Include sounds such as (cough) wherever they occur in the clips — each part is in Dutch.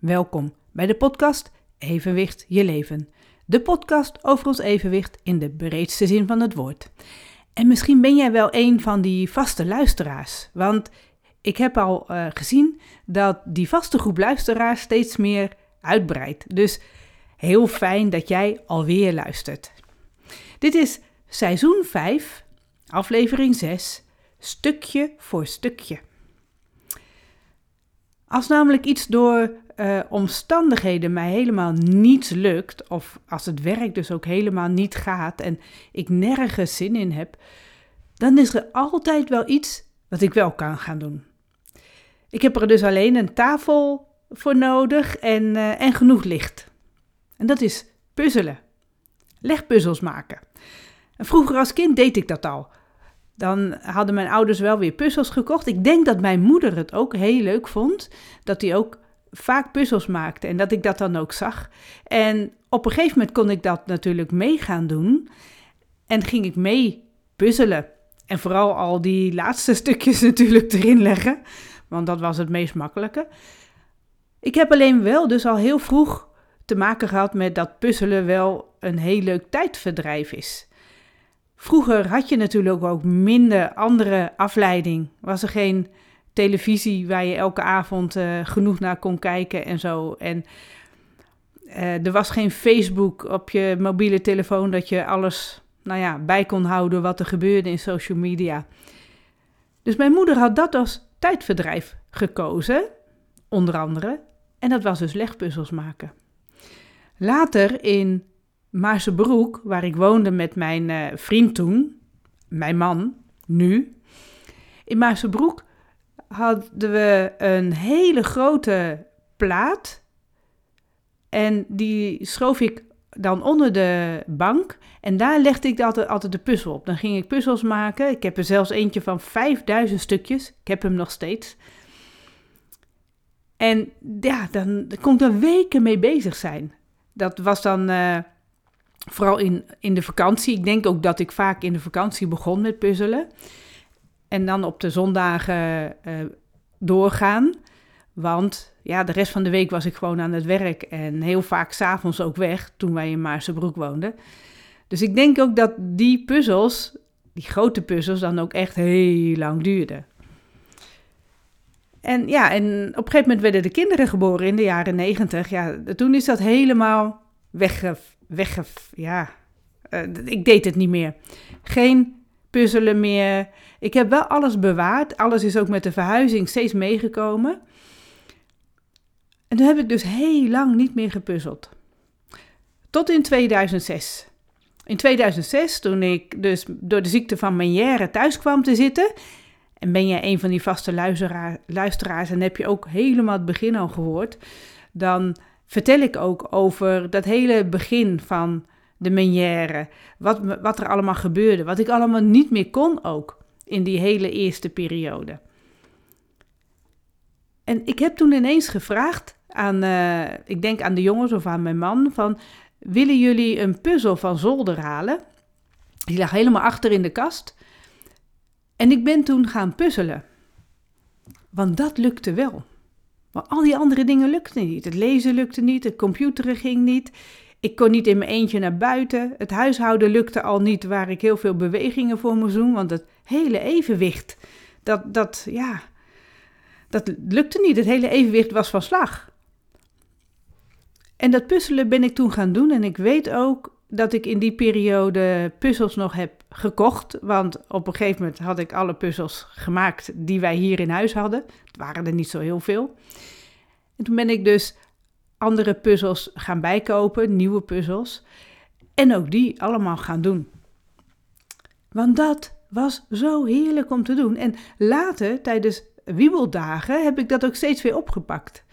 Welkom bij de podcast Evenwicht je leven. De podcast over ons evenwicht in de breedste zin van het woord. En misschien ben jij wel een van die vaste luisteraars, want ik heb al uh, gezien dat die vaste groep luisteraars steeds meer uitbreidt. Dus heel fijn dat jij alweer luistert. Dit is seizoen 5, aflevering 6, stukje voor stukje. Als namelijk iets door uh, omstandigheden mij helemaal niet lukt, of als het werk dus ook helemaal niet gaat en ik nergens zin in heb, dan is er altijd wel iets wat ik wel kan gaan doen. Ik heb er dus alleen een tafel voor nodig en, uh, en genoeg licht. En dat is puzzelen. Legpuzzels maken. En vroeger als kind deed ik dat al. Dan hadden mijn ouders wel weer puzzels gekocht. Ik denk dat mijn moeder het ook heel leuk vond. Dat hij ook vaak puzzels maakte en dat ik dat dan ook zag. En op een gegeven moment kon ik dat natuurlijk mee gaan doen. En ging ik mee puzzelen. En vooral al die laatste (laughs) stukjes natuurlijk erin leggen. Want dat was het meest makkelijke. Ik heb alleen wel dus al heel vroeg te maken gehad met dat puzzelen wel een heel leuk tijdverdrijf is. Vroeger had je natuurlijk ook minder andere afleiding. Was er geen televisie waar je elke avond uh, genoeg naar kon kijken en zo. En uh, er was geen Facebook op je mobiele telefoon dat je alles nou ja, bij kon houden wat er gebeurde in social media. Dus mijn moeder had dat als tijdverdrijf gekozen, onder andere. En dat was dus legpuzzels maken. Later in Maarsebroek, waar ik woonde met mijn uh, vriend toen, mijn man, nu. In Maarsebroek hadden we een hele grote plaat. En die schoof ik dan onder de bank. En daar legde ik altijd, altijd de puzzel op. Dan ging ik puzzels maken. Ik heb er zelfs eentje van 5000 stukjes. Ik heb hem nog steeds. En ja, dan kon ik er weken mee bezig zijn. Dat was dan uh, vooral in, in de vakantie. Ik denk ook dat ik vaak in de vakantie begon met puzzelen. En dan op de zondagen uh, doorgaan. Want ja, de rest van de week was ik gewoon aan het werk. En heel vaak s'avonds ook weg, toen wij in Maarsebroek woonden. Dus ik denk ook dat die puzzels, die grote puzzels, dan ook echt heel lang duurden. En ja, en op een gegeven moment werden de kinderen geboren in de jaren negentig. Ja, toen is dat helemaal wegge... wegge ja, uh, ik deed het niet meer. Geen puzzelen meer. Ik heb wel alles bewaard. Alles is ook met de verhuizing steeds meegekomen. En toen heb ik dus heel lang niet meer gepuzzeld. Tot in 2006. In 2006, toen ik dus door de ziekte van Meniere thuis kwam te zitten. En ben jij een van die vaste luisteraars en heb je ook helemaal het begin al gehoord. Dan vertel ik ook over dat hele begin van de Meniere. Wat, wat er allemaal gebeurde. Wat ik allemaal niet meer kon ook in die hele eerste periode. En ik heb toen ineens gevraagd aan, uh, ik denk aan de jongens of aan mijn man, van willen jullie een puzzel van zolder halen? Die lag helemaal achter in de kast. En ik ben toen gaan puzzelen. Want dat lukte wel. Maar al die andere dingen lukten niet. Het lezen lukte niet, het computeren ging niet. Ik kon niet in mijn eentje naar buiten. Het huishouden lukte al niet waar ik heel veel bewegingen voor moest doen. Want het hele evenwicht, dat, dat, ja, dat lukte niet. Het hele evenwicht was van slag. En dat puzzelen ben ik toen gaan doen. En ik weet ook dat ik in die periode puzzels nog heb gekocht. Want op een gegeven moment had ik alle puzzels gemaakt die wij hier in huis hadden. Het waren er niet zo heel veel. En toen ben ik dus andere puzzels gaan bijkopen, nieuwe puzzels. En ook die allemaal gaan doen. Want dat was zo heerlijk om te doen. En later, tijdens wiebeldagen, heb ik dat ook steeds weer opgepakt.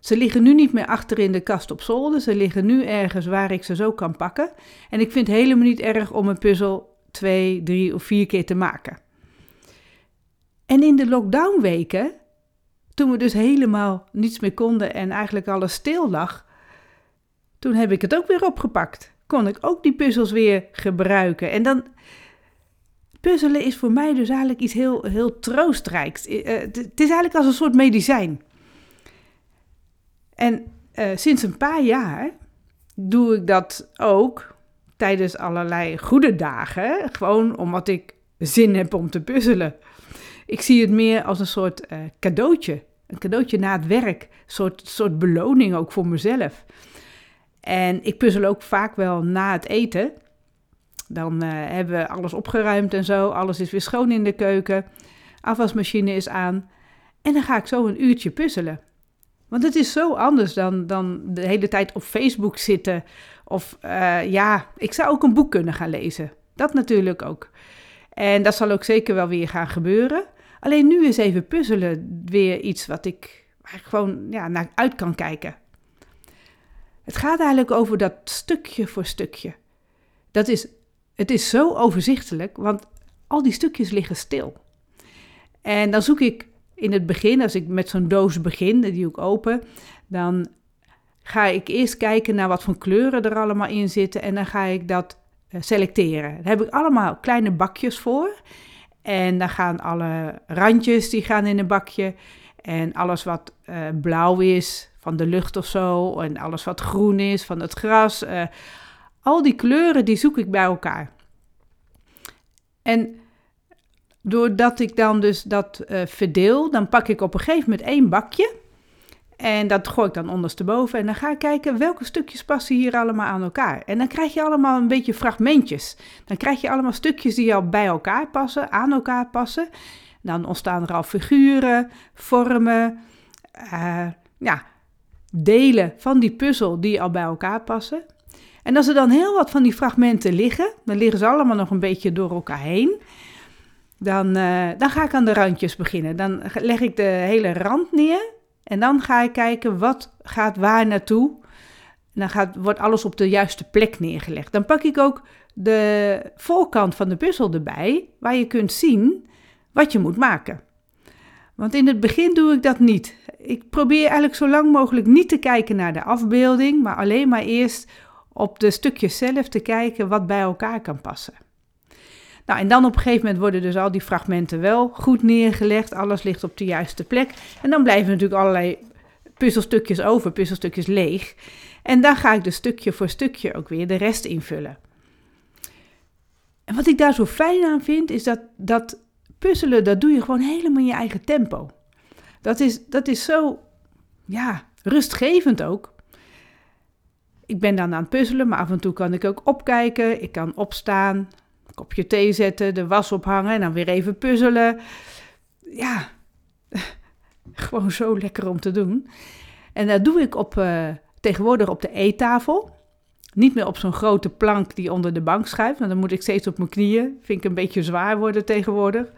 Ze liggen nu niet meer achter in de kast op zolder. Ze liggen nu ergens waar ik ze zo kan pakken. En ik vind het helemaal niet erg om een puzzel twee, drie of vier keer te maken. En in de lockdownweken toen we dus helemaal niets meer konden en eigenlijk alles stil lag, toen heb ik het ook weer opgepakt. Kon ik ook die puzzels weer gebruiken. En dan. Puzzelen is voor mij dus eigenlijk iets heel, heel troostrijks. Eh, het is eigenlijk als een soort medicijn. En uh, sinds een paar jaar doe ik dat ook tijdens allerlei goede dagen. Gewoon omdat ik zin heb om te puzzelen. Ik zie het meer als een soort uh, cadeautje. Een cadeautje na het werk. Een soort, soort beloning ook voor mezelf. En ik puzzel ook vaak wel na het eten. Dan uh, hebben we alles opgeruimd en zo. Alles is weer schoon in de keuken. Afwasmachine is aan. En dan ga ik zo een uurtje puzzelen. Want het is zo anders dan, dan de hele tijd op Facebook zitten. Of uh, ja, ik zou ook een boek kunnen gaan lezen. Dat natuurlijk ook. En dat zal ook zeker wel weer gaan gebeuren. Alleen nu is even puzzelen weer iets wat ik gewoon ja, naar uit kan kijken. Het gaat eigenlijk over dat stukje voor stukje. Dat is, het is zo overzichtelijk, want al die stukjes liggen stil. En dan zoek ik in het begin, als ik met zo'n doos begin, die ik open, dan ga ik eerst kijken naar wat voor kleuren er allemaal in zitten en dan ga ik dat eh, selecteren. Daar heb ik allemaal kleine bakjes voor. En dan gaan alle randjes die gaan in een bakje. En alles wat uh, blauw is van de lucht of zo. En alles wat groen is van het gras. Uh, al die kleuren die zoek ik bij elkaar. En doordat ik dan dus dat uh, verdeel, dan pak ik op een gegeven moment één bakje. En dat gooi ik dan ondersteboven. En dan ga ik kijken welke stukjes passen hier allemaal aan elkaar. En dan krijg je allemaal een beetje fragmentjes. Dan krijg je allemaal stukjes die al bij elkaar passen, aan elkaar passen. Dan ontstaan er al figuren, vormen, uh, ja, delen van die puzzel die al bij elkaar passen. En als er dan heel wat van die fragmenten liggen, dan liggen ze allemaal nog een beetje door elkaar heen. Dan, uh, dan ga ik aan de randjes beginnen. Dan leg ik de hele rand neer en dan ga ik kijken wat gaat waar naartoe. En dan gaat, wordt alles op de juiste plek neergelegd. Dan pak ik ook de voorkant van de puzzel erbij, waar je kunt zien wat je moet maken. Want in het begin doe ik dat niet. Ik probeer eigenlijk zo lang mogelijk niet te kijken naar de afbeelding, maar alleen maar eerst op de stukjes zelf te kijken wat bij elkaar kan passen. Nou, en dan op een gegeven moment worden dus al die fragmenten wel goed neergelegd. Alles ligt op de juiste plek. En dan blijven natuurlijk allerlei puzzelstukjes over, puzzelstukjes leeg. En dan ga ik dus stukje voor stukje ook weer de rest invullen. En wat ik daar zo fijn aan vind, is dat, dat puzzelen, dat doe je gewoon helemaal in je eigen tempo. Dat is, dat is zo, ja, rustgevend ook. Ik ben dan aan het puzzelen, maar af en toe kan ik ook opkijken. Ik kan opstaan, kopje thee zetten, de was ophangen en dan weer even puzzelen. Ja, (laughs) gewoon zo lekker om te doen. En dat doe ik op, uh, tegenwoordig op de eettafel. Niet meer op zo'n grote plank die onder de bank schuift, want dan moet ik steeds op mijn knieën. Vind ik een beetje zwaar worden tegenwoordig.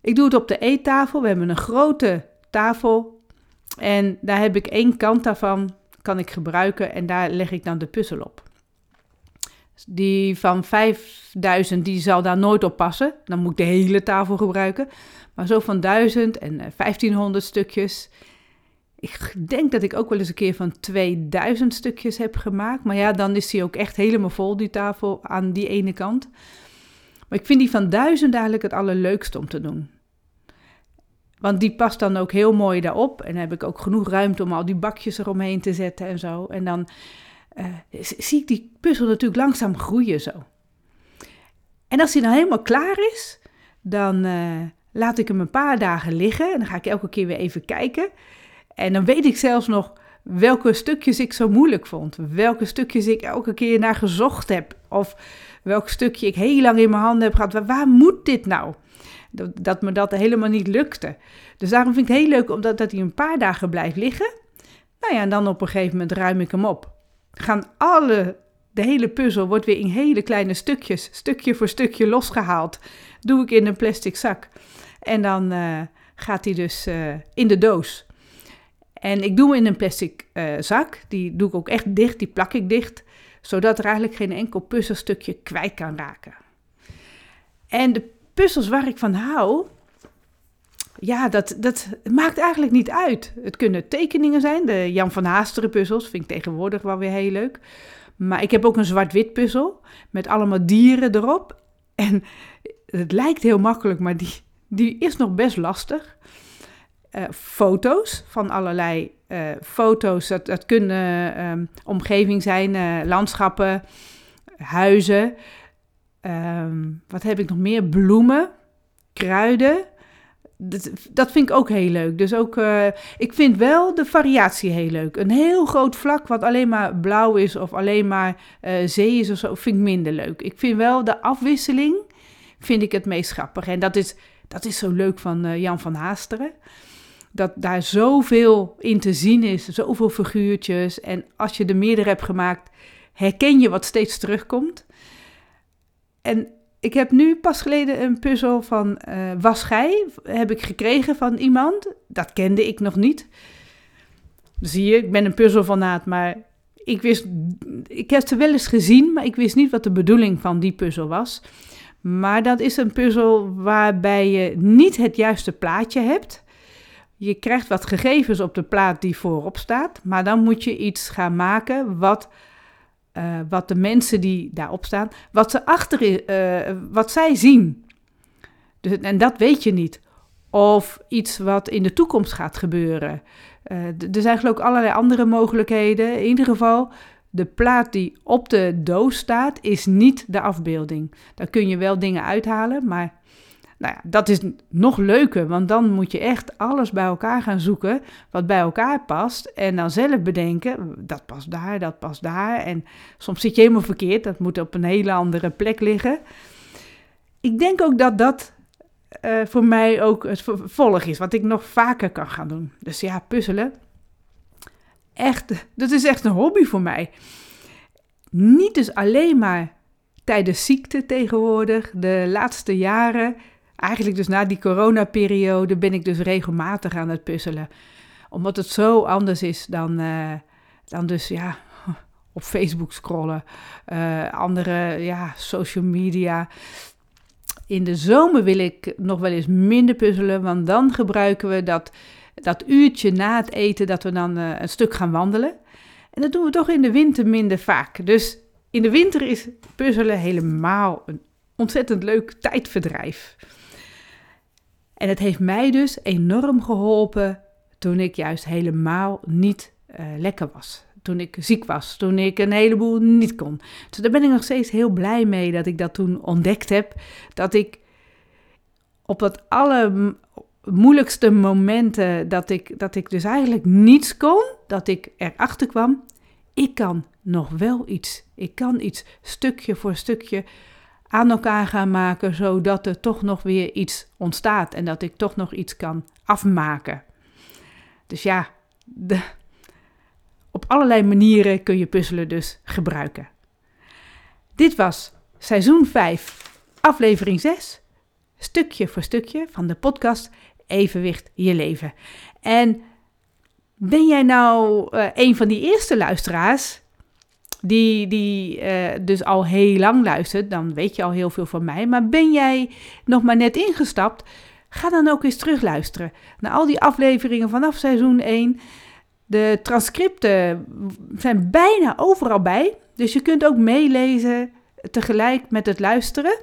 Ik doe het op de eettafel. We hebben een grote tafel en daar heb ik één kant daarvan kan ik gebruiken en daar leg ik dan de puzzel op. Die van 5000, die zal daar nooit op passen. Dan moet ik de hele tafel gebruiken. Maar zo van 1000 en 1500 eh, stukjes. Ik denk dat ik ook wel eens een keer van 2000 stukjes heb gemaakt. Maar ja, dan is die ook echt helemaal vol, die tafel aan die ene kant. Maar ik vind die van 1000 eigenlijk het allerleukste om te doen. Want die past dan ook heel mooi daarop. En dan heb ik ook genoeg ruimte om al die bakjes eromheen te zetten en zo. En dan uh, zie ik die puzzel natuurlijk langzaam groeien zo. En als hij dan helemaal klaar is, dan uh, laat ik hem een paar dagen liggen. En dan ga ik elke keer weer even kijken. En dan weet ik zelfs nog welke stukjes ik zo moeilijk vond. Welke stukjes ik elke keer naar gezocht heb. Of welk stukje ik heel lang in mijn handen heb gehad. Waar, waar moet dit nou? Dat, dat, me dat helemaal niet lukte. Dus daarom vind ik het heel leuk omdat dat hij een paar dagen blijft liggen. Nou ja, en dan op een gegeven moment ruim ik hem op gaan alle, de hele puzzel wordt weer in hele kleine stukjes, stukje voor stukje losgehaald. Doe ik in een plastic zak. En dan uh, gaat die dus uh, in de doos. En ik doe hem in een plastic uh, zak. Die doe ik ook echt dicht, die plak ik dicht. Zodat er eigenlijk geen enkel puzzelstukje kwijt kan raken. En de puzzels waar ik van hou, ja, dat, dat maakt eigenlijk niet uit. Het kunnen tekeningen zijn. De Jan van Haasteren puzzels vind ik tegenwoordig wel weer heel leuk. Maar ik heb ook een zwart-wit puzzel met allemaal dieren erop. En het lijkt heel makkelijk, maar die, die is nog best lastig. eh, foto's van allerlei uh, foto's. Dat, dat kunnen um, omgeving zijn, uh, landschappen, huizen. Um, wat heb ik nog meer? Bloemen, kruiden. Dat, vind ik ook heel leuk. Dus ook, uh, ik vind wel de variatie heel leuk. Een heel groot vlak wat alleen maar blauw is of alleen maar zee is of zo, vind ik minder leuk. Ik vind wel de afwisseling, vind ik het meest grappig. En dat is, dat is zo leuk van Jan van Haasteren dat daar zoveel in te zien is, zoveel figuurtjes. En als je er meerdere hebt gemaakt, herken je wat steeds terugkomt. En ik heb nu pas geleden een puzzel van uh, Was Gij, heb ik gekregen van iemand. Dat kende ik nog niet. Zie je, ik ben een puzzelfanaat, maar ik wist, ik heb ze wel eens gezien, maar ik wist niet wat de bedoeling van die puzzel was. Maar dat is een puzzel waarbij je niet het juiste plaatje hebt. Je krijgt wat gegevens op de plaat die voorop staat, maar dan moet je iets gaan maken wat, uh, wat de mensen die daarop staan, wat, ze achter, uh, wat zij zien. Dus, en dat weet je niet. Of iets wat in de toekomst gaat gebeuren. Uh, er zijn geloof allerlei andere mogelijkheden. In ieder geval, de plaat die op de doos staat, is niet de afbeelding. Daar kun je wel dingen uithalen, maar nou ja, dat is nog leuker, want dan moet je echt alles bij elkaar gaan zoeken wat bij elkaar past. En dan zelf bedenken, dat past daar, dat past daar. En soms zit je helemaal verkeerd, dat moet op een hele andere plek liggen. Ik denk ook dat dat uh, voor mij ook het vervolg is, wat ik nog vaker kan gaan doen. Dus ja, puzzelen. Echt, dat is echt een hobby voor mij. Niet dus alleen maar tijdens ziekte tegenwoordig, de laatste jaren eigenlijk dus na die coronaperiode ben ik dus regelmatig aan het puzzelen. Omdat het zo anders is dan, uh, dan dus ja, (laughs) op Facebook scrollen. Uh, andere ja, social media. In de zomer wil ik nog wel eens minder puzzelen, want dan gebruiken we dat, dat uurtje na het eten dat we dan uh, een stuk gaan wandelen. En dat doen we toch in de winter minder vaak. Dus in de winter is puzzelen helemaal een ontzettend leuk tijdverdrijf. En het heeft mij dus enorm geholpen toen ik juist helemaal niet uh, lekker was. Toen ik ziek was, toen ik een heleboel niet kon. Dus daar ben ik nog steeds heel blij mee dat ik dat toen ontdekt heb. Dat ik op dat alle moeilijkste momenten dat ik, dat ik dus eigenlijk niets kon, dat ik erachter kwam, ik kan nog wel iets. Ik kan iets stukje voor stukje aan elkaar gaan maken, zodat er toch nog weer iets ontstaat en dat ik toch nog iets kan afmaken. Dus ja, de, op allerlei manieren kun je puzzelen dus gebruiken. Dit was seizoen 5, aflevering 6, stukje voor stukje van de podcast Evenwicht je leven. En ben jij nou uh, een van die eerste luisteraars? Die, die uh, dus al heel lang luistert, dan weet je al heel veel van mij. Maar ben jij nog maar net ingestapt? Ga dan ook eens terugluisteren naar al die afleveringen vanaf seizoen 1. De transcripten zijn bijna overal bij. Dus je kunt ook meelezen tegelijk met het luisteren.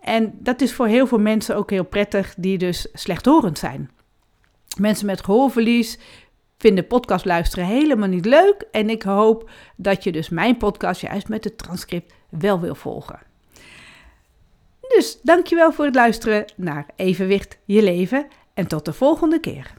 En dat is voor heel veel mensen ook heel prettig die dus slechthorend zijn. Mensen met gehoorverlies, vinden podcast luisteren helemaal niet leuk. En ik hoop dat je dus mijn podcast juist met het transcript wel wil volgen. Dus dankjewel voor het luisteren naar Evenwicht je leven en tot de volgende keer.